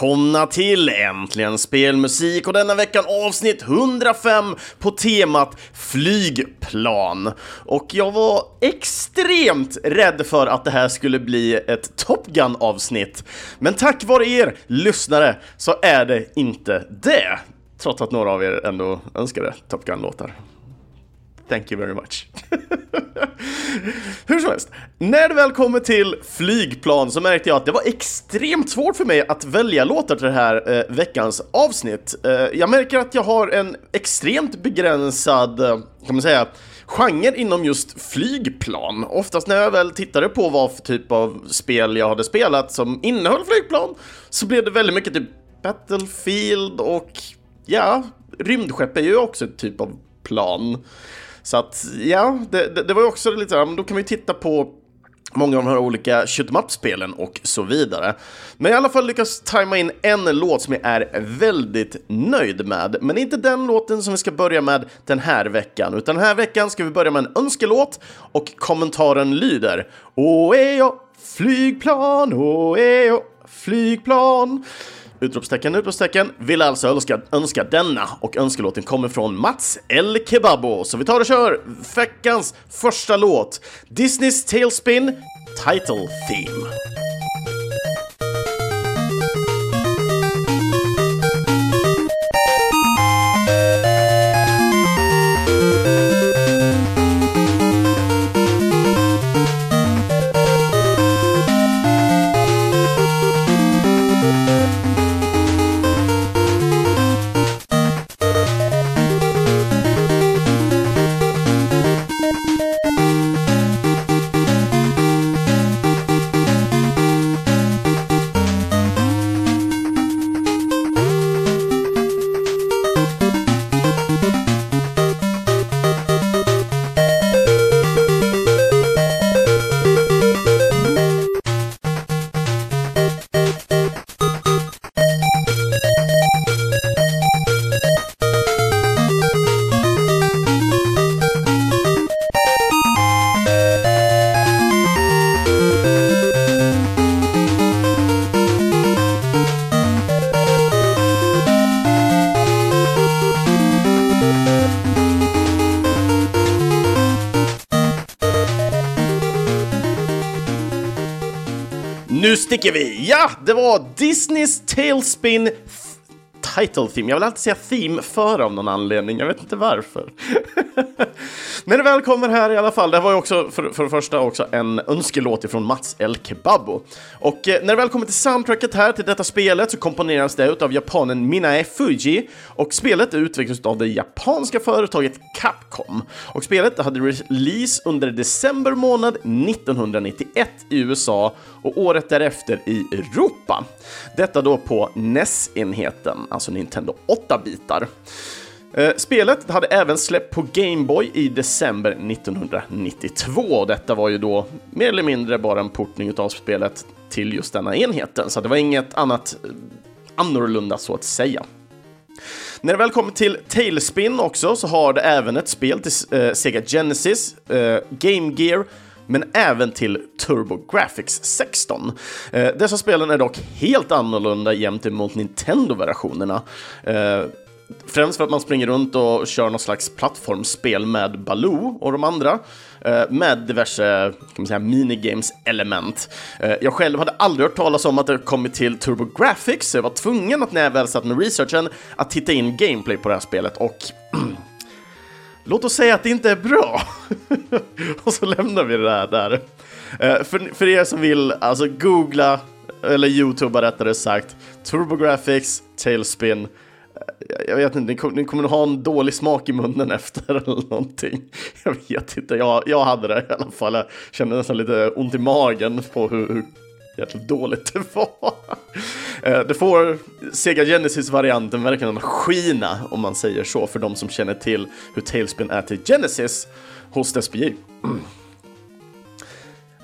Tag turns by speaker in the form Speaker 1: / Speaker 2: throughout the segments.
Speaker 1: välkomna till Äntligen Spelmusik och denna veckan avsnitt 105 på temat flygplan. Och jag var extremt rädd för att det här skulle bli ett Top Gun-avsnitt. Men tack vare er lyssnare så är det inte det. Trots att några av er ändå önskade Top Gun-låtar. Thank you very much. Hur som helst, när det väl kommer till flygplan så märkte jag att det var extremt svårt för mig att välja låtar till det här eh, veckans avsnitt. Eh, jag märker att jag har en extremt begränsad, eh, kan man säga, genre inom just flygplan. Oftast när jag väl tittade på vad för typ av spel jag hade spelat som innehöll flygplan så blev det väldigt mycket typ Battlefield och ja, rymdskepp är ju också ett typ av plan. Så att ja, det, det, det var ju också lite så då kan vi titta på många av de här olika shoot spelen och så vidare. Men i alla fall lyckas tajma in en låt som jag är väldigt nöjd med. Men inte den låten som vi ska börja med den här veckan, utan den här veckan ska vi börja med en önskelåt och kommentaren lyder Åh, flygplan, åh, flygplan. Utropstecken, utropstecken, vill alltså önska, önska denna och önskelåten kommer från Mats El Kebabo. Så vi tar och kör veckans första låt, Disneys Tailspin Title Theme. Sticker vi! Ja, det var Disneys Tailspin title theme. Jag vill alltid säga theme före av någon anledning. Jag vet inte varför. Men det väl kommer här i alla fall. Det var ju också för, för det första också en önskelåt ifrån Mats El Kebabo. Och eh, när det väl kommer till soundtracket här till detta spelet så komponeras det av japanen Minae Fuji och spelet utvecklas av det japanska företaget Capcom. Och spelet hade release under december månad 1991 i USA och året därefter i Europa. Detta då på NES-enheten, alltså Nintendo 8-bitar. Eh, spelet hade även släppt på Game Boy i december 1992. Detta var ju då mer eller mindre bara en portning av spelet till just denna enheten, så det var inget annat eh, annorlunda så att säga. När det väl kommer till Tailspin också så har det även ett spel till eh, Sega Genesis, eh, Game Gear, men även till TurboGrafx 16. Eh, dessa spelen är dock helt annorlunda jämt emot Nintendo-versionerna. Eh, Främst för att man springer runt och kör någon slags plattformsspel med Baloo och de andra eh, med diverse kan man säga, minigames-element. Eh, jag själv hade aldrig hört talas om att det kommit till TurboGrafx, så jag var tvungen att när jag väl satt med researchen att titta in gameplay på det här spelet och låt oss säga att det inte är bra. och så lämnar vi det här där. Eh, för, för er som vill, alltså googla, eller youtuba rättare sagt, TurboGrafx, Tailspin, jag vet inte, ni, ni kommer nog ha en dålig smak i munnen efter eller någonting. Jag vet inte, jag, jag hade det i alla fall. Jag kände nästan lite ont i magen på hur, hur jäkligt dåligt det var. Eh, det får Sega Genesis-varianten verkligen skina, om man säger så, för de som känner till hur Tailspin är till Genesis hos SBJ.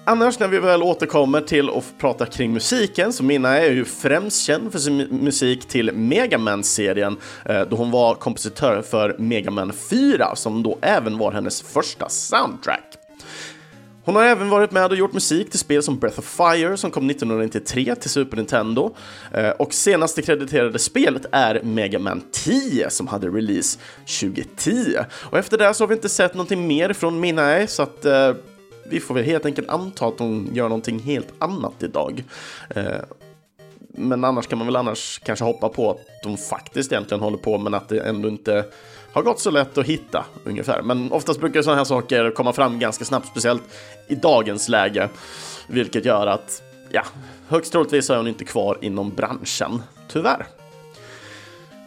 Speaker 1: Annars när vi väl återkommer till att prata kring musiken så Minna är ju främst känd för sin musik till Megaman-serien eh, då hon var kompositör för Megaman 4 som då även var hennes första soundtrack. Hon har även varit med och gjort musik till spel som Breath of Fire som kom 1993 till Super Nintendo. Eh, och senaste krediterade spelet är Mega Man 10 som hade release 2010. Och efter det så har vi inte sett någonting mer från Minae eh, så att vi får väl helt enkelt anta att hon gör någonting helt annat idag. Eh, men annars kan man väl annars kanske hoppa på att de faktiskt egentligen håller på men att det ändå inte har gått så lätt att hitta ungefär. Men oftast brukar sådana här saker komma fram ganska snabbt, speciellt i dagens läge, vilket gör att ja, högst troligtvis är hon inte kvar inom branschen, tyvärr.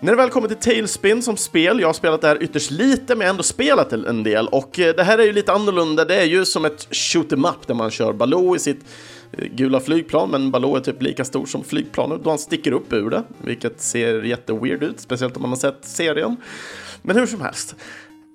Speaker 1: När det väl kommer till Tailspin som spel, jag har spelat det här ytterst lite men ändå spelat en del och eh, det här är ju lite annorlunda, det är ju som ett shoot em up där man kör Baloo i sitt eh, gula flygplan, men Baloo är typ lika stor som flygplanet då han sticker upp ur det, vilket ser jätteweird ut, speciellt om man har sett serien. Men hur som helst.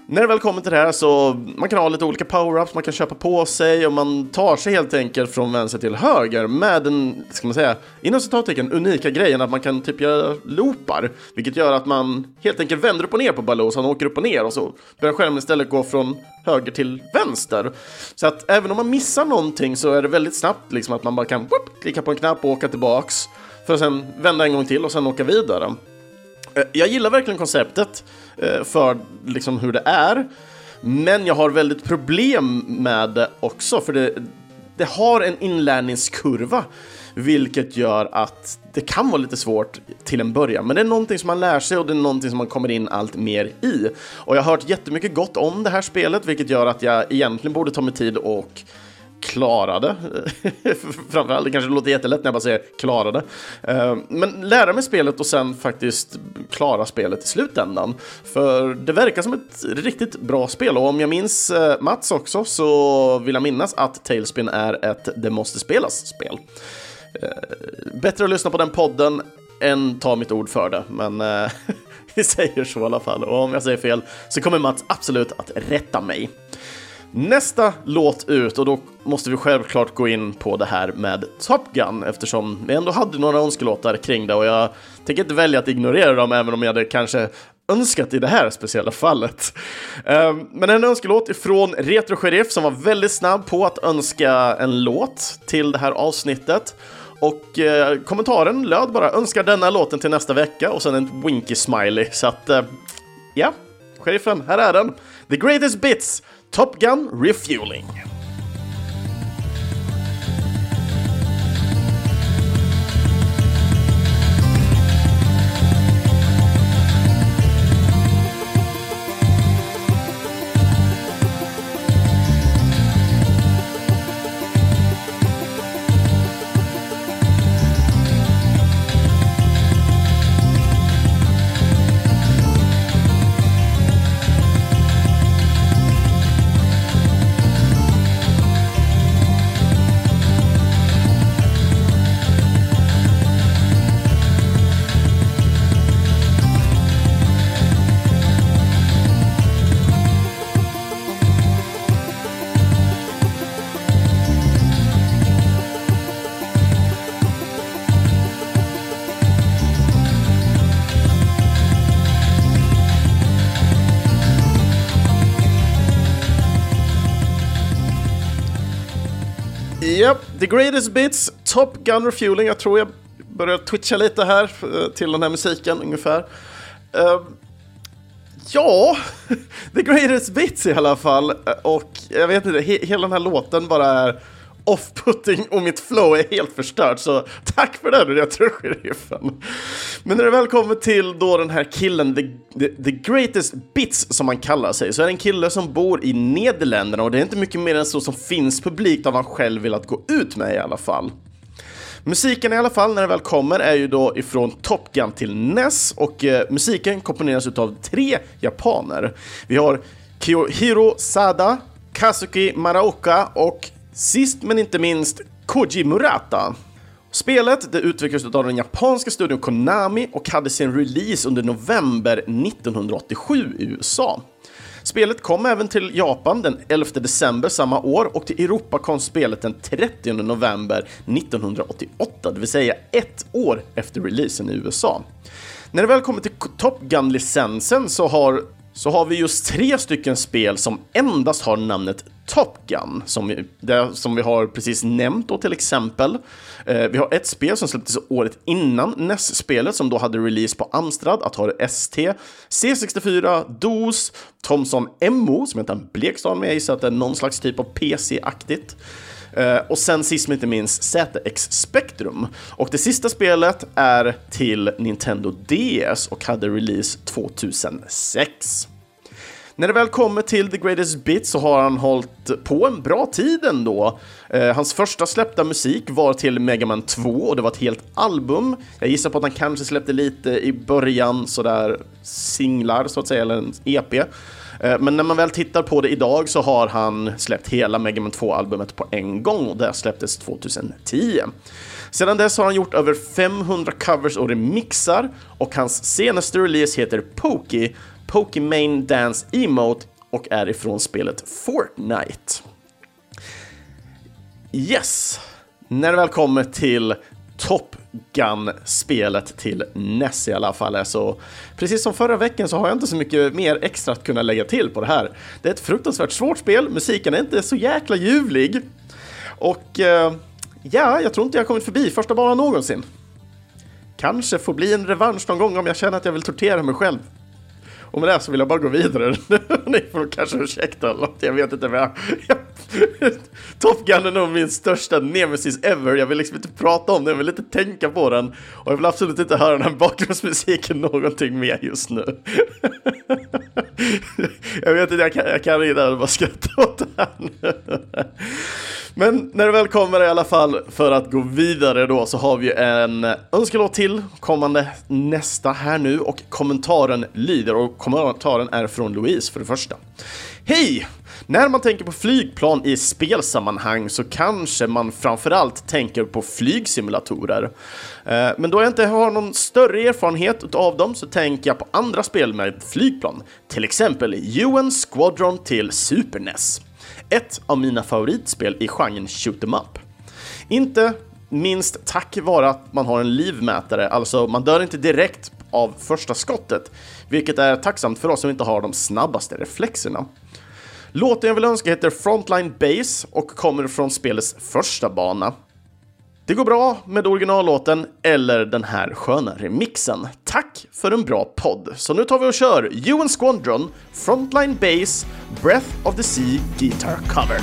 Speaker 1: När det väl kommer till det här så man kan ha lite olika power-ups, man kan köpa på sig och man tar sig helt enkelt från vänster till höger med den, ska man säga, inom citattecken unika grejen att man kan typ göra loopar, vilket gör att man helt enkelt vänder upp och ner på Baloo så han åker upp och ner och så börjar skärmen istället gå från höger till vänster. Så att även om man missar någonting så är det väldigt snabbt liksom att man bara kan whoop, klicka på en knapp och åka tillbaks för att sen vända en gång till och sen åka vidare. Eh, jag gillar verkligen konceptet eh, för liksom hur det är. Men jag har väldigt problem med det också, för det, det har en inlärningskurva. Vilket gör att det kan vara lite svårt till en början. Men det är någonting som man lär sig och det är någonting som man kommer in allt mer i. Och jag har hört jättemycket gott om det här spelet, vilket gör att jag egentligen borde ta mig tid och klarade. Framförallt, det kanske låter jättelätt när jag bara säger klarade. Eh, men lära mig spelet och sen faktiskt klara spelet i slutändan. För det verkar som ett riktigt bra spel och om jag minns eh, Mats också så vill jag minnas att Tailspin är ett det måste spelas-spel. Eh, bättre att lyssna på den podden än ta mitt ord för det, men vi säger så i alla fall. Och om jag säger fel så kommer Mats absolut att rätta mig. Nästa låt ut, och då måste vi självklart gå in på det här med Top Gun eftersom vi ändå hade några önskelåtar kring det och jag tänker inte välja att ignorera dem även om jag hade kanske önskat i det här speciella fallet. Ehm, men en önskelåt ifrån Retro Sheriff som var väldigt snabb på att önska en låt till det här avsnittet. Och eh, kommentaren löd bara önskar denna låten till nästa vecka och sen en winky smiley. Så att, eh, ja, sheriffen, här är den. The greatest bits Top Gun Refueling. Yep, the greatest bits, Top Gun Refueling. Jag tror jag börjar twitcha lite här eh, till den här musiken ungefär. Uh, ja, the greatest bits i alla fall. Eh, och jag vet inte, he hela den här låten bara är off-putting och mitt flow är helt förstört. Så tack för det, jag tror sheriffen. Men när det väl kommer till då den här killen, the, the, the, greatest bits som han kallar sig, så är det en kille som bor i Nederländerna och det är inte mycket mer än så som finns publikt av han själv vill att gå ut med i alla fall. Musiken i alla fall, när det väl kommer, är ju då ifrån Top Gun till NES och eh, musiken komponeras av tre japaner. Vi har Kiyohiro Sada, Kazuki Maraoka och Sist men inte minst Koji Murata. Spelet det utvecklades av den japanska studion Konami och hade sin release under november 1987 i USA. Spelet kom även till Japan den 11 december samma år och till Europa kom spelet den 30 november 1988, det vill säga ett år efter releasen i USA. När det väl kommer till Top Gun-licensen så har, så har vi just tre stycken spel som endast har namnet Top Gun, som vi, det, som vi har precis nämnt då till exempel. Eh, vi har ett spel som släpptes året innan NES-spelet som då hade release på Amstrad, Atari ST, C64, DOS, Thomson MO, som heter en blekstad med så att det är någon slags typ av PC-aktigt. Eh, och sen sist men inte minst ZX Spectrum. Och det sista spelet är till Nintendo DS och hade release 2006. När det väl kommer till The Greatest Bits så har han hållit på en bra tid ändå. Eh, hans första släppta musik var till Mega Man 2 och det var ett helt album. Jag gissar på att han kanske släppte lite i början sådär singlar så att säga, eller en EP. Eh, men när man väl tittar på det idag så har han släppt hela Mega Man 2-albumet på en gång och det släpptes 2010. Sedan dess har han gjort över 500 covers och remixar och hans senaste release heter Pokey Pokimane Dance Emote och är ifrån spelet Fortnite. Yes! När det väl kommer till Gun-spelet till NES i alla fall så precis som förra veckan så har jag inte så mycket mer extra att kunna lägga till på det här. Det är ett fruktansvärt svårt spel, musiken är inte så jäkla ljuvlig och eh, ja, jag tror inte jag kommit förbi första banan någonsin. Kanske får bli en revansch någon gång om jag känner att jag vill tortera mig själv. Och med det så vill jag bara gå vidare. Ni får kanske ursäkta eller något, jag vet inte vad jag... Top Gun är nog min största nemesis ever. Jag vill liksom inte prata om den, jag vill inte tänka på den. Och jag vill absolut inte höra den här bakgrundsmusiken någonting mer just nu. jag vet inte, jag kan, jag kan inte bara skratta åt det här men när det väl kommer i alla fall för att gå vidare då så har vi en önskelåt till kommande nästa här nu och kommentaren lyder och kommentaren är från Louise för det första. Hej! När man tänker på flygplan i spelsammanhang så kanske man framförallt tänker på flygsimulatorer. Eh, men då jag inte har någon större erfarenhet av dem så tänker jag på andra spel med flygplan, till exempel UN Squadron till Super NES ett av mina favoritspel i genren shoot em up. Inte minst tack vare att man har en livmätare, alltså man dör inte direkt av första skottet, vilket är tacksamt för oss som inte har de snabbaste reflexerna. Låten jag vill önska heter Frontline Base och kommer från spelets första bana. Det går bra med originallåten eller den här sköna remixen. Tack för en bra podd! Så nu tar vi och kör UN Squadron, Frontline Base, Breath of the Sea Guitar Cover.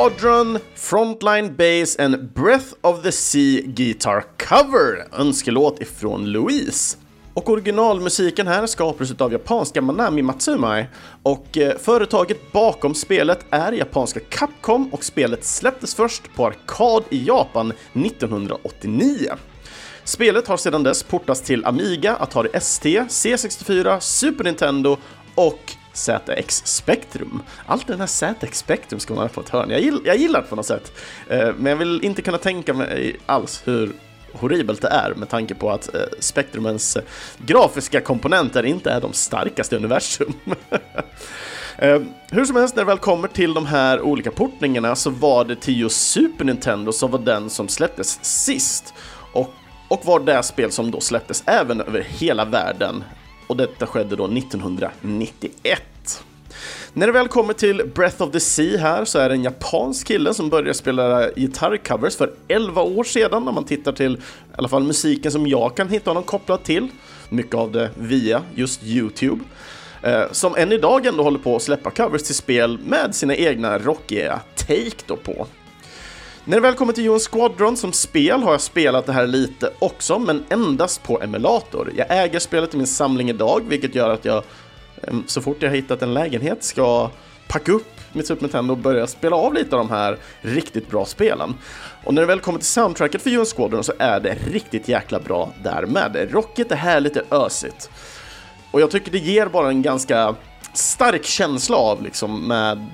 Speaker 1: Squadron, Frontline Base and Breath of the Sea Guitar Cover, önskelåt ifrån Louise. Och originalmusiken här skapades av japanska Manami Matsumai och eh, företaget bakom spelet är japanska Capcom och spelet släpptes först på arkad i Japan 1989. Spelet har sedan dess portats till Amiga, Atari ST, C64, Super Nintendo och ZX Spectrum. Allt den här ZX Spectrum ska man ha på ett hörn. Jag, gill, jag gillar det på något sätt. Eh, men jag vill inte kunna tänka mig alls hur horribelt det är med tanke på att eh, Spectrumens eh, grafiska komponenter inte är de starkaste i universum. eh, hur som helst, när det väl kommer till de här olika portningarna så var det till just Super Nintendo som var den som släpptes sist. Och, och var det spel som då släpptes även över hela världen. Och detta skedde då 1991. När det väl kommer till Breath of the Sea här så är det en japansk kille som började spela gitarrcovers för 11 år sedan när man tittar till i alla fall musiken som jag kan hitta honom kopplad till. Mycket av det via just Youtube. Eh, som än idag ändå håller på att släppa covers till spel med sina egna rockiga take då på. När det väl kommer till Johan Squadron som spel har jag spelat det här lite också, men endast på emulator. Jag äger spelet i min samling idag, vilket gör att jag så fort jag har hittat en lägenhet ska packa upp mitt Super Nintendo och börja spela av lite av de här riktigt bra spelen. Och när det väl kommer till soundtracket för UN Squadron så är det riktigt jäkla bra därmed. Rocket är här lite ösigt. Och jag tycker det ger bara en ganska stark känsla av liksom med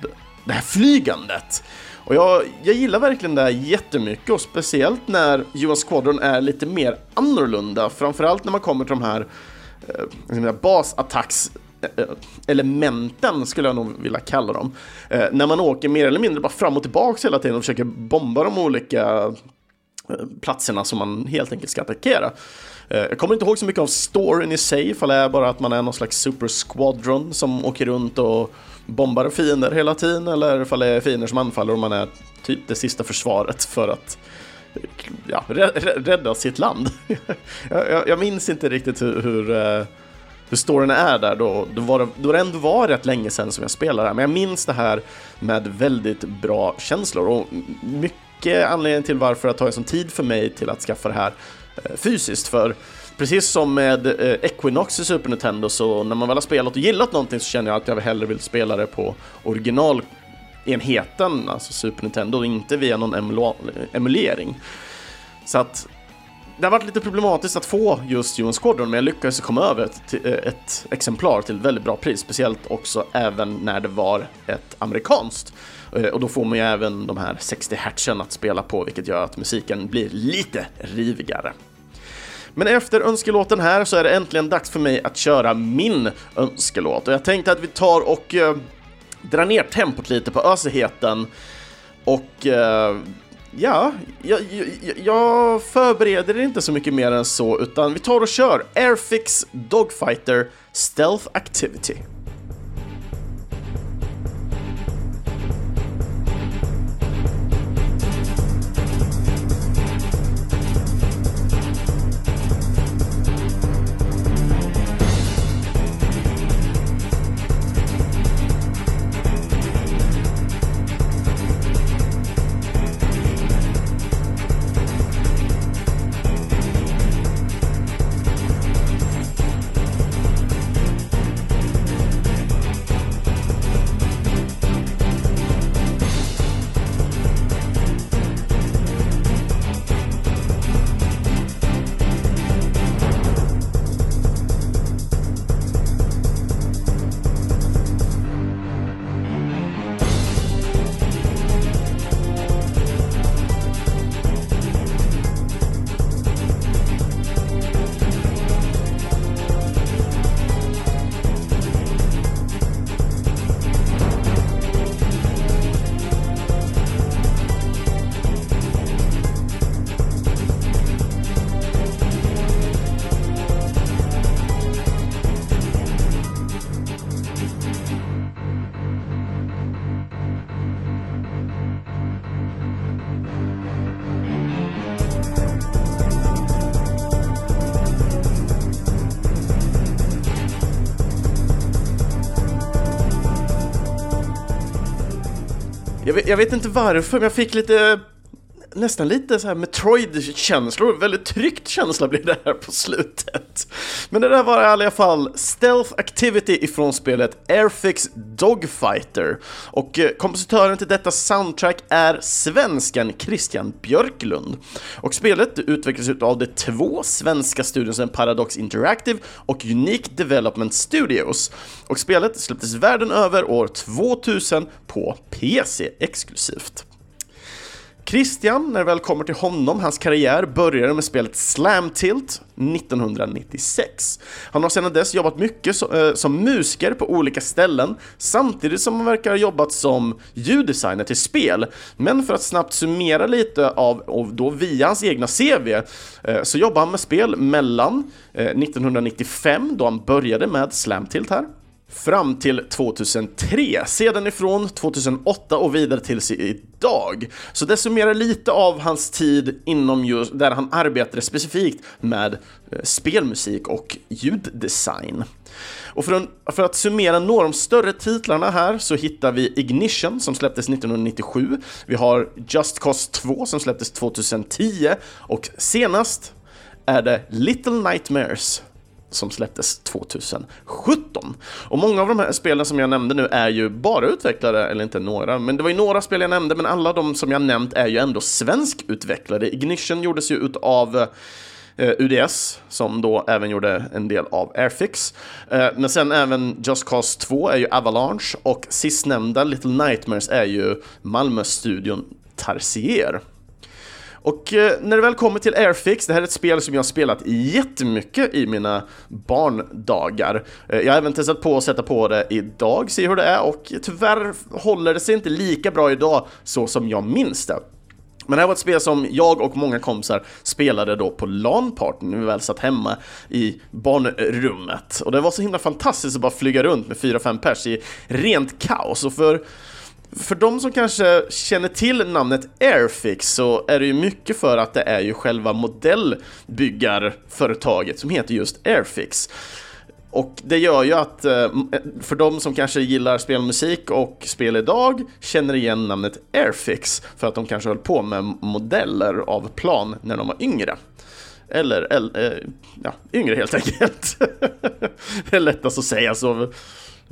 Speaker 1: det här flygandet. Och jag, jag gillar verkligen det här jättemycket och speciellt när US Squadron är lite mer annorlunda, framförallt när man kommer till de här eh, basattacks-elementen skulle jag nog vilja kalla dem. Eh, när man åker mer eller mindre bara fram och tillbaka hela tiden och försöker bomba de olika eh, platserna som man helt enkelt ska attackera. Eh, jag kommer inte ihåg så mycket av storyn i sig, ifall det är bara att man är någon slags super squadron som åker runt och bombar fiender hela tiden, eller ifall det är fiender som anfaller och man är typ det sista försvaret för att ja, rädda sitt land. jag, jag, minns inte riktigt hur, hur eh, hur storyn är där då, då, var det, då det ändå var rätt länge sedan som jag spelade det här, men jag minns det här med väldigt bra känslor och mycket anledning till varför det har tagit sån tid för mig till att skaffa det här eh, fysiskt, för precis som med eh, Equinox i Super Nintendo så när man väl har spelat och gillat någonting så känner jag att jag hellre vill spela det på originalenheten, alltså Super Nintendo, och inte via någon emulering. Så att det har varit lite problematiskt att få just UN Squadron, men jag lyckades komma över ett, eh, ett, exemplar till ett väldigt bra pris, speciellt också även när det var ett amerikanskt. Eh, och då får man ju även de här 60 hertzen att spela på, vilket gör att musiken blir lite rivigare. Men efter önskelåten här så är det äntligen dags för mig att köra min önskelåt och jag tänkte att vi tar och eh, drar ner tempot lite på ösigheten och eh, Ja, jag, jag, jag, förbereder inte så mycket mer än så, utan vi tar och kör Airfix Dogfighter Stealth Activity. Vet, jag vet, inte varför, men jag fick lite nästan lite så här Metroid-känslor, väldigt tryckt känsla blir det här på slutet. Men det där var i alla fall Stealth Activity ifrån spelet Airfix Dogfighter. Och eh, kompositören till detta soundtrack är svensken Christian Björklund. Och spelet utvecklas av de två svenska studiosen Paradox Interactive och Unique Development Studios. Och spelet släpptes världen över år 2000 på PC exklusivt. Christian, när det väl kommer till honom, hans karriär började med spelet Slam Tilt 1996. Han har sedan dess jobbat mycket eh, som musiker på olika ställen, samtidigt som han verkar ha jobbat som ljuddesigner till spel. Men för att snabbt summera lite av, och då via hans egna CV, eh, så jobbar han med spel mellan eh, 1995, då han började med Slam Tilt här, fram till 2003, sedan ifrån 2008 och vidare tills idag. Så det summerar lite av hans tid inom just där han arbetade specifikt med eh, spelmusik och ljuddesign. Och för att, för att summera några av de större titlarna här så hittar vi Ignition som släpptes 1997, vi har Just Cause 2 som släpptes 2010 och senast är det Little Nightmares som släpptes 2017. Och många av de här spelen som jag nämnde nu är ju bara utvecklare, eller inte några, men det var ju några spel jag nämnde, men alla de som jag nämnt är ju ändå svenskutvecklade. Ignition gjordes ju utav eh, UDS, som då även gjorde en del av Airfix. Eh, men sen även Just Cause 2 är ju Avalanche och sistnämnda Little Nightmares är ju Malmö-studion Tarsier. Och eh, när det väl kommer till Airfix, det här är ett spel som jag har spelat jättemycket i mina barndagar. Eh, jag har även testat på att sätta på det idag, se hur det är och tyvärr håller det sig inte lika bra idag så som jag minns det. Men det här var ett spel som jag och många kompisar spelade då på LAN-party när vi väl satt hemma i barnrummet. Och det var så himla fantastiskt att bara flyga runt med 4-5 pers i rent kaos. Och för för de som kanske känner till namnet Airfix så är det ju mycket för att det är ju själva modellbyggarföretaget som heter just Airfix. Och det gör ju att eh, eh, för de som kanske gillar spelmusik och spel idag känner igen namnet Airfix för att de kanske höll på med modeller av plan när de var yngre. Eller, eller eh, ja, yngre helt enkelt. det är lättast att säga så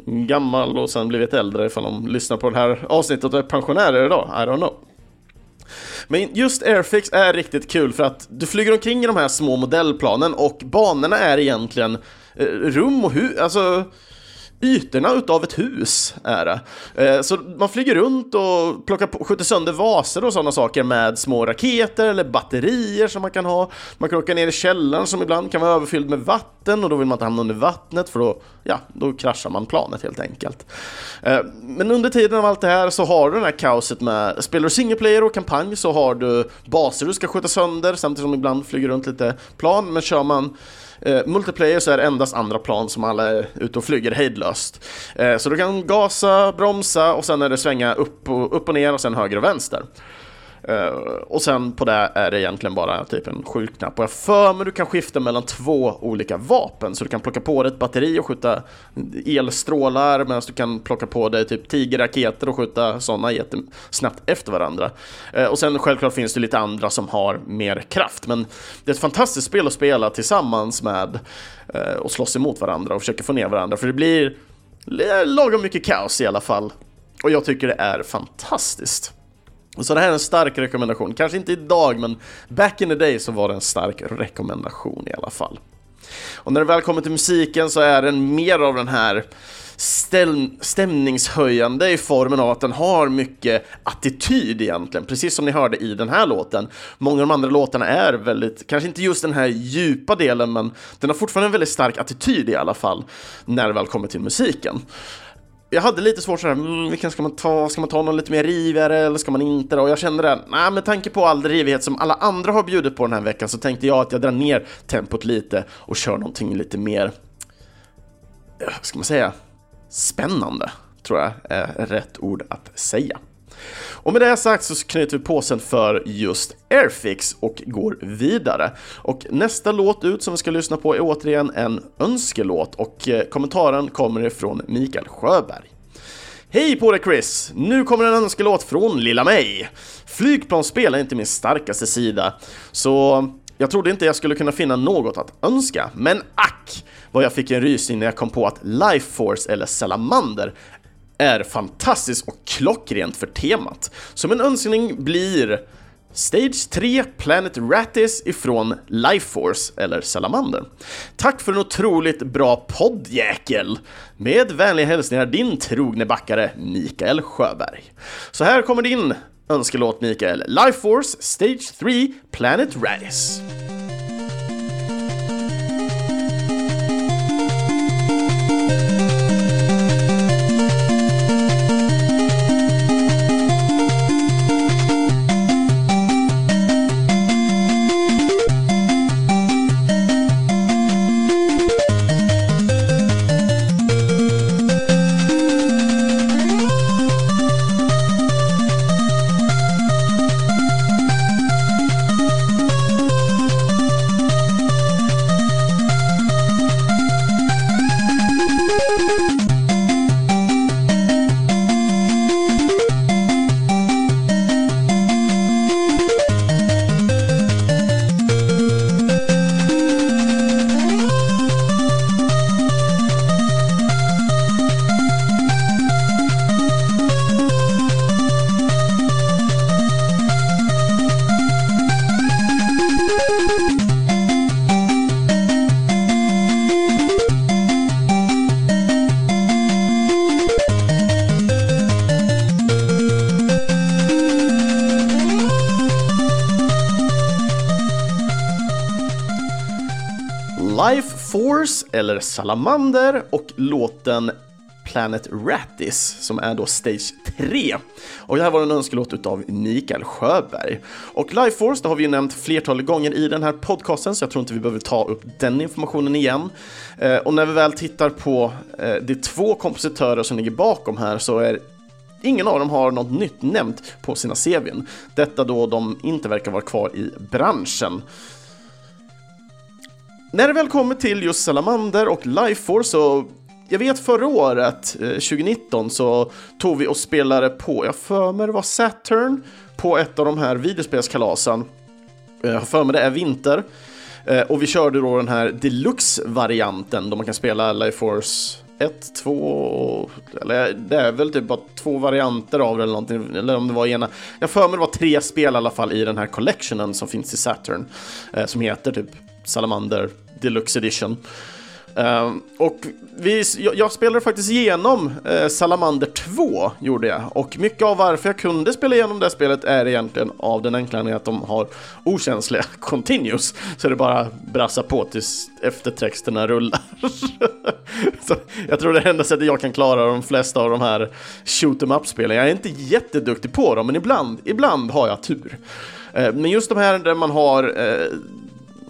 Speaker 1: gammal och sen blivit äldre ifall de lyssnar på det här avsnittet och är pensionärer idag. I don't know. Men just Airfix är riktigt kul för att du flyger omkring i de här små modellplanen och banorna är egentligen eh, rum och hus, alltså ytorna utav ett hus är det. Eh, så man flyger runt och plockar på, skjuter sönder vaser och sådana saker med små raketer eller batterier som man kan ha. Man kan åka ner i källaren som ibland kan vara överfylld med vatten och då vill man inte hamna under vattnet för då, ja, då kraschar man planet helt enkelt. Eh, men under tiden av allt det här så har du det här kaoset med, spelar du single player och kampanj så har du baser du ska skjuta sönder samtidigt som ibland flyger runt lite plan, men kör man Eh, multiplayer så är det endast andra plan som alla är ute och flyger hejdlöst. Eh, så du kan gasa, bromsa och sen är det svänga upp och, upp och ner och sen höger och vänster. Eh, och sen på det är det egentligen bara typ en skjutknapp. Och jag för mig du kan skifta mellan två olika vapen. Så du kan plocka på dig ett batteri och skjuta elstrålar medan du kan plocka på dig typ tigerraketer och skjuta sådana snabbt efter varandra. Eh, och sen självklart finns det lite andra som har mer kraft. Men det är ett fantastiskt spel att spela tillsammans med eh, och slåss emot varandra och försöka få ner varandra. För det blir lagom mycket kaos i alla fall. Och jag tycker det är fantastiskt. Så det här är en stark rekommendation. Kanske inte idag, men back in the day så var det en stark rekommendation i alla fall. Och när det väl kommer till musiken så är den mer av den här stämningshöjande i formen av att den har mycket attityd egentligen, precis som ni hörde i den här låten. Många av de andra låtarna är väldigt, kanske inte just den här djupa delen, men den har fortfarande en väldigt stark attityd i alla fall, när det väl kommer till musiken jag hade lite svårt sådär, mm, vilken ska man ta? Ska man ta någon lite mer rivigare eller ska man inte? Och jag kände det, nej med tanke på all rivighet som alla andra har bjudit på den här veckan så tänkte jag att jag drar ner tempot lite och kör någonting lite mer, eh, vad ska man säga, spännande, tror jag är rätt ord att säga. Och med det sagt så knyter vi påsen för just Airfix och går vidare. Och nästa låt ut som vi ska lyssna på är återigen en önskelåt och eh, kommentaren kommer ifrån Mikael Sjöberg. Hej på dig Chris! Nu kommer en önskelåt från Lilla mig. Flygplansspel är inte min starkaste sida, så jag trodde inte jag skulle kunna finna något att önska, men ack vad jag fick en rysning när jag kom på att Life Force eller Salamander är fantastiskt och klockrent för temat. Så min önskning blir Stage 3 Planet Rattis ifrån Life Force eller Salamander. Tack för en otroligt bra poddjäkel! Med vänliga hälsningar din trogne backare Mikael Sjöberg. Så här kommer din önskelåt Mikael, Life Force Stage 3 Planet Rattis. Life eller Salamander och låten Planet Rattis som är då Stage 3. Och det här var en önskelåt utav Mikael Sjöberg. Och Life Force, det har vi ju nämnt flertalet gånger i den här podcasten så jag tror inte vi behöver ta upp den informationen igen. Eh, och när vi väl tittar på eh, de två kompositörer som ligger bakom här så är Ingen av dem har något nytt nämnt på sina CVn. Detta då de inte verkar vara kvar i branschen. När det väl kommer till just Salamander och Lifeforce så jag vet förra året, eh, 2019, så tog vi och spelade på, jag för mig det var Saturn, på ett av de här videospelskalasen. Eh, jag har för mig det är vinter. Eh, och vi körde då den här deluxe-varianten då man kan spela Life Force 1, 2, eller det är väl typ bara två varianter av det eller någonting, eller om det var ena. Jag för mig det var tre spel i alla fall i den här collectionen som finns i Saturn, som heter typ Salamander Deluxe Edition. Uh, och vi, jag, jag, spelade faktiskt igenom uh, Salamander 2, gjorde jag. Och mycket av varför jag kunde spela igenom det spelet är egentligen av den enkla anledningen att de har okänsliga continues. Så det är bara brassa på tills eftertexterna rullar. så jag tror det enda sättet jag kan klara de flesta av de här shoot em up-spelen. Jag är inte jätteduktig på dem, men ibland, ibland har jag tur. Uh, men just de här där man har eh,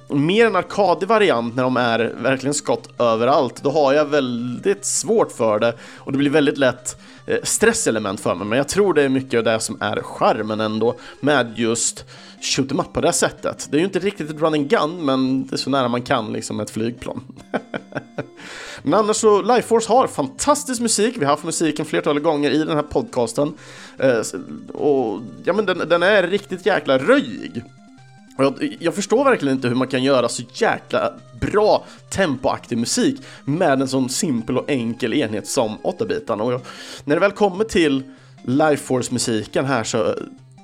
Speaker 1: mer en arkadig variant när de är verkligen skott överallt, då har jag väldigt svårt för det och det blir väldigt lätt eh, stresselement för mig. Men jag tror det är mycket av det som är charmen ändå med just shoot em up på det sättet. Det är ju inte riktigt ett running gun, men det är så nära man kan liksom ett flygplan. men annars så, Lifeforce har fantastisk musik. Vi har haft musiken flertalet gånger i den här podcasten. Eh, och ja, men den, den är riktigt jäkla röjig. Jag, jag, förstår verkligen inte hur man kan göra så jäkla bra tempoaktig musik med en sån simpel och enkel enhet som 8-bitarna. Och jag, när det väl kommer till Lifeforce-musiken här så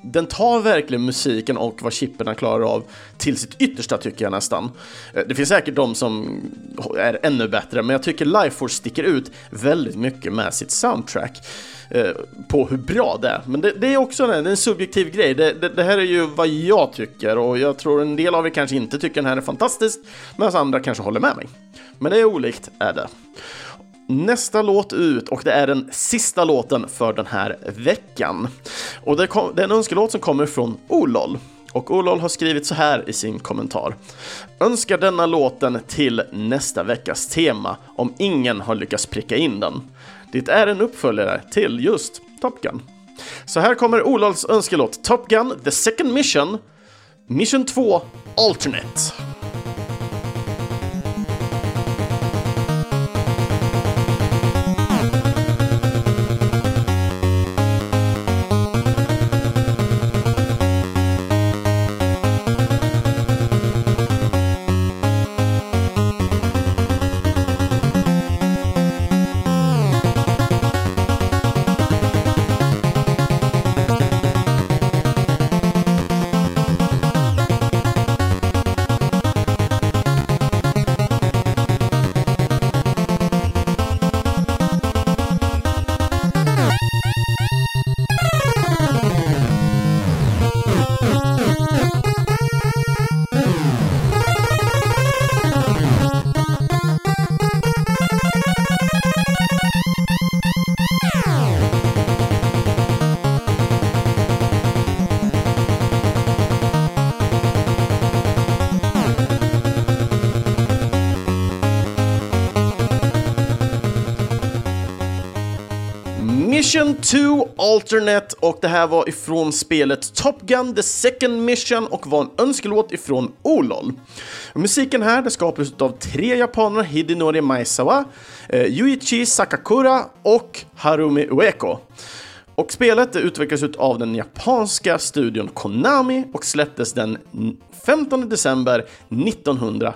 Speaker 1: den tar verkligen musiken och vad chipperna klarar av till sitt yttersta tycker jag nästan. Eh, det finns säkert de som är ännu bättre, men jag tycker Lifeforce sticker ut väldigt mycket med sitt soundtrack. Eh, på hur bra det är. Men det, det är också en, en subjektiv grej. Det, det, det, här är ju vad jag tycker och jag tror en del av er kanske inte tycker den här är fantastisk, medan andra kanske håller med mig. Men det är olikt, är det. Nästa låt ut och det är den sista låten för den här veckan. Och det, kom, det är en önskelåt som kommer från Olol. Och Olol har skrivit så här i sin kommentar. Önskar denna låten till nästa veckas tema om ingen har lyckats pricka in den. Det är en uppföljare till just Top Gun. Så här kommer Olols önskelåt Top Gun The Second Mission, Mission 2 Alternate. Mission 2 Alternate och det här var ifrån spelet Top Gun The Second Mission och var en önskelåt ifrån Olol. Musiken här det skapades av tre japaner, Hidinori Maezawa, eh, Yuichi Sakakura och Harumi Ueko. Och spelet utvecklades av den japanska studion Konami och släpptes den 15 december 1900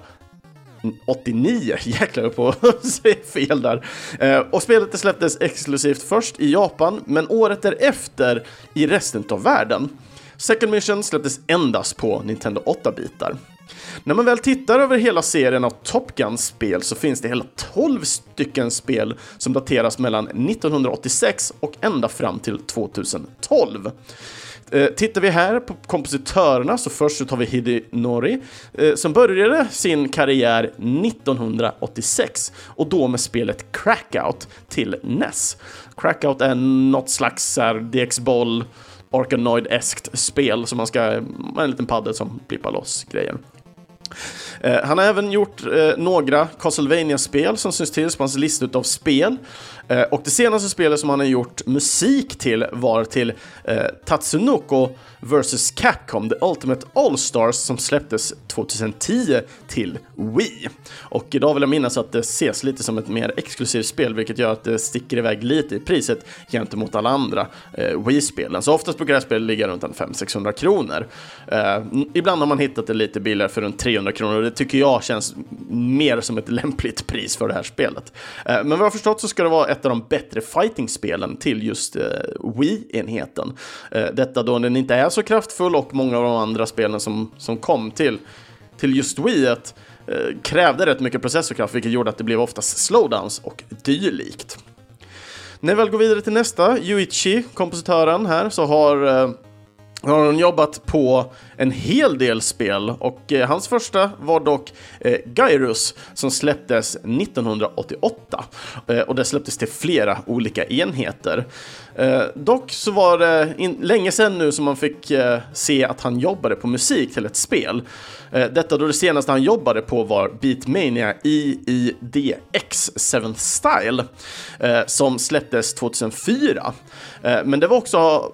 Speaker 1: 89, jäklar på att säga fel där. Eh, och spelet släpptes exklusivt först i Japan, men året därefter i resten av världen. Second Mission släpptes endast på Nintendo 8-bitar. När man väl tittar över hela serien av Top Gun-spel så finns det hela 12 stycken spel som dateras mellan 1986 och ända fram till 2012. Eh, tittar vi här på kompositörerna så först så tar vi Hidinori eh, som började sin karriär 1986 och då med spelet Crackout till NES. Crackout är något slags DX-boll Arkanoid-eskt spel som man ska, en liten paddel som blippar loss grejer. Eh, han har även gjort eh, några Castlevania-spel som syns till på hans lista av spel. Eh, och det senaste spelet som han har gjort musik till var till eh, Tatsunoko vs Capcom, The Ultimate All-Stars som släpptes 2010 till Wii. Och idag vill jag minnas att det ses lite som ett mer exklusivt spel, vilket gör att det sticker iväg lite i priset gentemot alla andra eh, Wii-spelen. Så oftast brukar det här spelet ligga runt 500-600 kronor. Eh, ibland har man hittat det lite billigare för runt 300 kronor och det tycker jag känns mer som ett lämpligt pris för det här spelet. Eh, men vad jag har förstått så ska det vara ett av de bättre fighting-spelen till just eh, Wii-enheten. Eh, detta då den inte är så kraftfull och många av de andra spelen som, som kom till, till just Wii eh, krävde rätt mycket processorkraft vilket gjorde att det blev oftast slowdowns och dylikt. När vi väl går vidare till nästa, Yuichi, kompositören här, så har eh, har han jobbat på en hel del spel och eh, hans första var dock eh, Gyrus som släpptes 1988 eh, och det släpptes till flera olika enheter. Eh, dock så var det in, länge sedan nu som man fick eh, se att han jobbade på musik till ett spel. Eh, detta då det senaste han jobbade på var Beatmania IIDX 7 Style som släpptes 2004. men det var också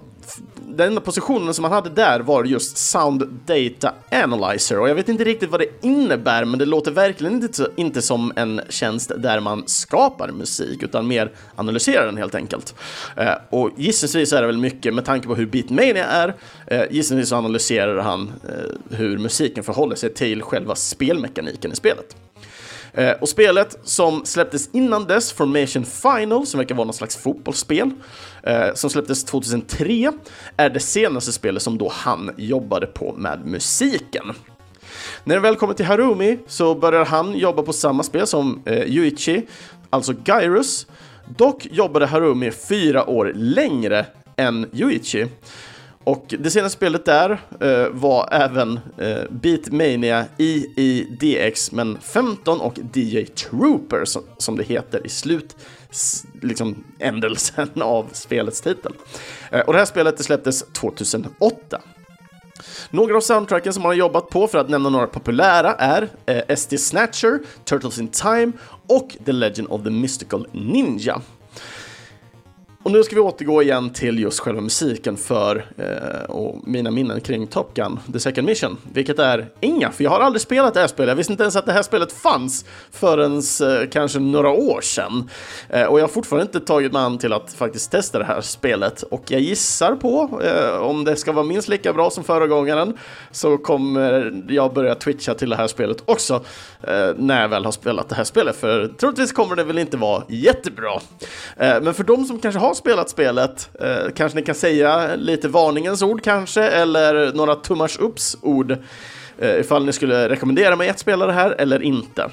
Speaker 1: den enda positionen som han hade där var just Sound Data Analyzer och jag vet inte riktigt vad det innebär men det låter verkligen inte, inte som en tjänst där man skapar musik utan mer analyserar den helt enkelt. Eh, och gissningsvis är det väl mycket med tanke på hur Beatmania är, eh, gissningsvis så analyserar han eh, hur musiken förhåller sig till själva spelmekaniken i spelet. Eh, och spelet som släpptes innan dess, Formation Final, som verkar vara någon slags fotbollsspel, eh, som släpptes 2003, är det senaste spelet som då han jobbade på med musiken. När det väl kommer till Harumi så börjar han jobba på samma spel som eh, Yuichi, alltså Gyrus. Dock jobbade Harumi fyra år längre än Yuichi. Och det senaste spelet där uh, var även uh, Beatmania IIDX, men 15 och DJ Trooper som, som det heter i slut liksom ändelsen av spelets titel. Uh, och det här spelet det släpptes 2008. Några av soundtracken som man har jobbat på, för att nämna några populära, är eh, ST Snatcher, Turtles in Time och The Legend of the Mystical Ninja. Och nu ska vi återgå igen till just själva musiken för eh, och mina minnen kring Top Gun, The Second Mission, vilket är inga, för jag har aldrig spelat det här spelet. Jag visste inte ens att det här spelet fanns förrän eh, kanske några år sedan. Eh, och jag har fortfarande inte tagit mig an till att faktiskt testa det här spelet. Och jag gissar på, eh, om det ska vara minst lika bra som förra gången, så kommer jag börja twitcha till det här spelet också eh, när jag väl har spelat det här spelet. För troligtvis kommer det väl inte vara jättebra. Eh, men för de som kanske har har spelat spelet, eh, kanske ni kan säga lite varningens ord kanske, eller några tummars upps ord eh, ifall ni skulle rekommendera mig att spela det här eller inte.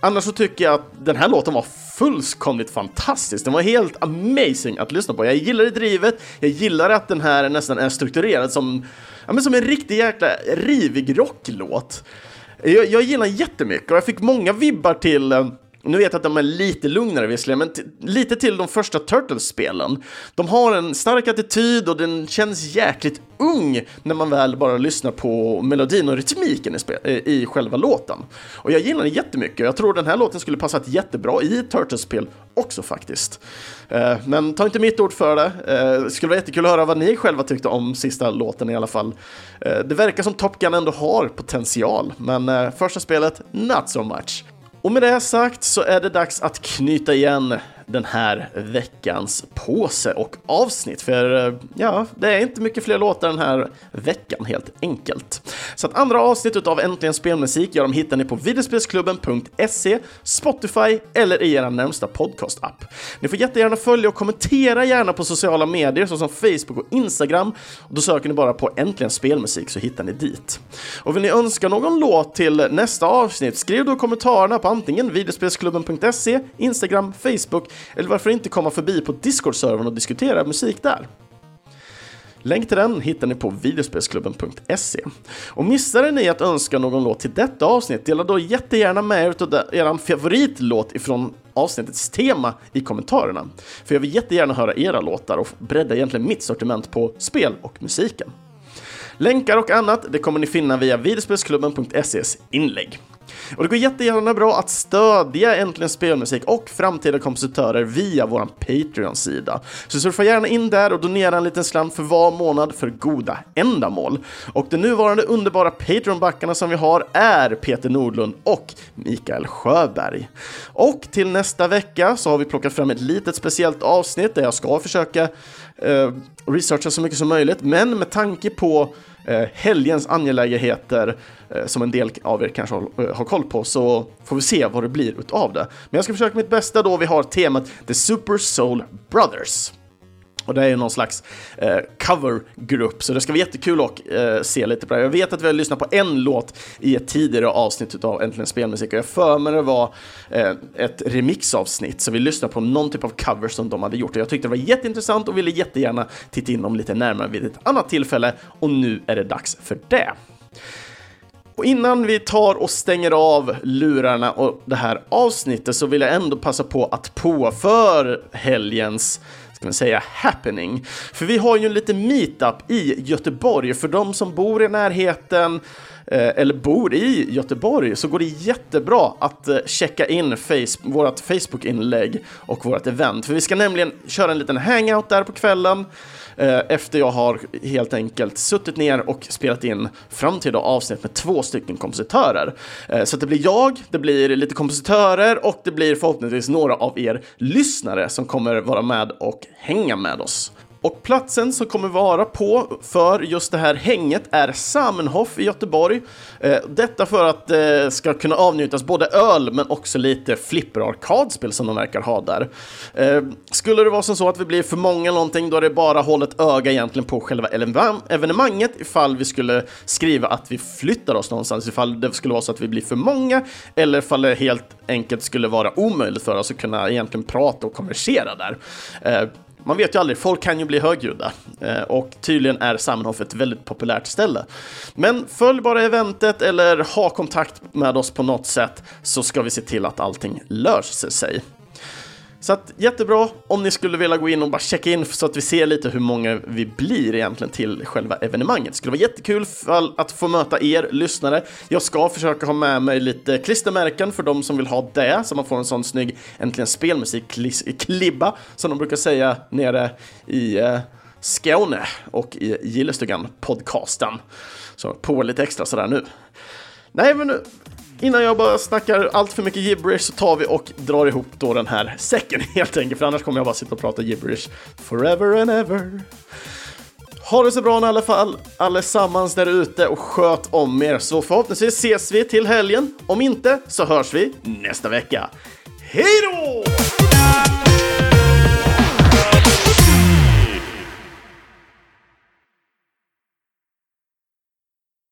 Speaker 1: Annars så tycker jag att den här låten var fullkomligt fantastisk. Den var helt amazing att lyssna på. Jag gillar det drivet, jag gillar att den här nästan är strukturerad som, ja, men som en riktig jäkla rivig rocklåt. Jag, jag gillar den jättemycket och jag fick många vibbar till eh, nu vet jag att de är lite lugnare visserligen, men lite till de första Turtles-spelen. De har en stark attityd och den känns jäkligt ung när man väl bara lyssnar på melodin och rytmiken i, eh, i själva låten. Och jag gillar den jättemycket. Jag tror den här låten skulle passat jättebra i Turtles-spel också faktiskt. Eh, men ta inte mitt ord för det. Eh, det skulle vara jättekul att höra vad ni själva tyckte om sista låten i alla fall. Eh, det verkar som Top Gun ändå har potential, men eh, första spelet, not so much. Och med det sagt så är det dags att knyta igen den här veckans påse och avsnitt. För eh, ja, det är inte mycket fler låtar den här veckan helt enkelt. Så att andra avsnittet av Äntligen Spelmusik, ja, de hittar ni på videospelsklubben.se, Spotify eller i er närmsta podcastapp. Ni får jättegärna följa och kommentera gärna på sociala medier såsom Facebook och Instagram. Då söker ni bara på Äntligen Spelmusik så hittar ni dit. Och vill ni önska någon låt till nästa avsnitt, skriv då kommentarerna på antingen videospelsklubben.se, Instagram, Facebook eller varför inte komma förbi på Discord-servern och diskutera musik där? Länk till den hittar ni på videospelsklubben.se. Och missade ni att önska någon låt till detta avsnitt, dela då jättegärna med er av er favoritlåt ifrån avsnittets tema i kommentarerna. För jag vill jättegärna höra era låtar och bredda egentligen mitt sortiment på spel och musiken. Länkar och annat det kommer ni finna via videospelsklubben.ses inlägg. Och det går jättegärna bra att stödja Äntligen Spelmusik och framtida kompositörer via vår Patreon-sida. Så surfa gärna in där och donera en liten slant för var månad för goda ändamål. Och de nuvarande underbara Patreon-backarna som vi har är Peter Nordlund och Mikael Sjöberg. Och till nästa vecka så har vi plockat fram ett litet speciellt avsnitt där jag ska försöka eh, researcha så mycket som möjligt, men med tanke på eh, helgens angelägenheter eh, som en del av er kanske har, eh, har koll på så får vi se vad det blir utav det. Men jag ska försöka mitt bästa då vi har temat The Super Soul Brothers. Och det är ju någon slags eh, covergrupp, så det ska bli jättekul att eh, se lite på det. Jag vet att vi har lyssnat på en låt i ett tidigare avsnitt av Äntligen Spelmusik och jag för mig det var eh, ett remixavsnitt, så vi lyssnade på någon typ av cover som de hade gjort. Och jag tyckte det var jätteintressant och ville jättegärna titta in dem lite närmare vid ett annat tillfälle och nu är det dags för det. Och innan vi tar och stänger av lurarna och det här avsnittet så vill jag ändå passa på att påför helgens ska man säga, happening. För vi har ju en liten meetup i Göteborg för de som bor i närheten eh, eller bor i Göteborg så går det jättebra att eh, checka in face vårt Facebook-inlägg och vårt event. För vi ska nämligen köra en liten hangout där på kvällen Eh, efter jag har helt enkelt suttit ner och spelat in framtida avsnitt med två stycken kompositörer. Eh, så det blir jag, det blir lite kompositörer och det blir förhoppningsvis några av er lyssnare som kommer vara med och hänga med oss. Och platsen som kommer vara på för just det här hänget är Samenhof i Göteborg. Eh, detta för att det ska kunna avnjutas både öl men också lite flipper-arkadspel som de verkar ha där. Eh, skulle det vara som så att vi blir för många någonting då är det bara håll ett öga egentligen på själva evenemanget ifall vi skulle skriva att vi flyttar oss någonstans ifall det skulle vara så att vi blir för många eller ifall det helt enkelt skulle vara omöjligt för oss att kunna egentligen prata och konversera där. Man vet ju aldrig, folk kan ju bli högljudda eh, och tydligen är Samenhof ett väldigt populärt ställe. Men följ bara eventet eller ha kontakt med oss på något sätt så ska vi se till att allting löser sig. Så att jättebra om ni skulle vilja gå in och bara checka in så att vi ser lite hur många vi blir egentligen till själva evenemanget. Det skulle vara jättekul att få möta er lyssnare. Jag ska försöka ha med mig lite klistermärken för de som vill ha det, så man får en sån snygg äntligen spelmusik-klibba som de brukar säga nere i eh, Skåne och i Gillestugan podcasten. Så på lite extra sådär nu. Nej, men nu, innan jag bara snackar allt för mycket gibberish så tar vi och drar ihop då den här säcken helt enkelt, för annars kommer jag bara sitta och prata gibberish forever and ever. Ha det så bra i alla fall allesammans där ute och sköt om er så förhoppningsvis ses vi till helgen. Om inte så hörs vi nästa vecka. Hej då!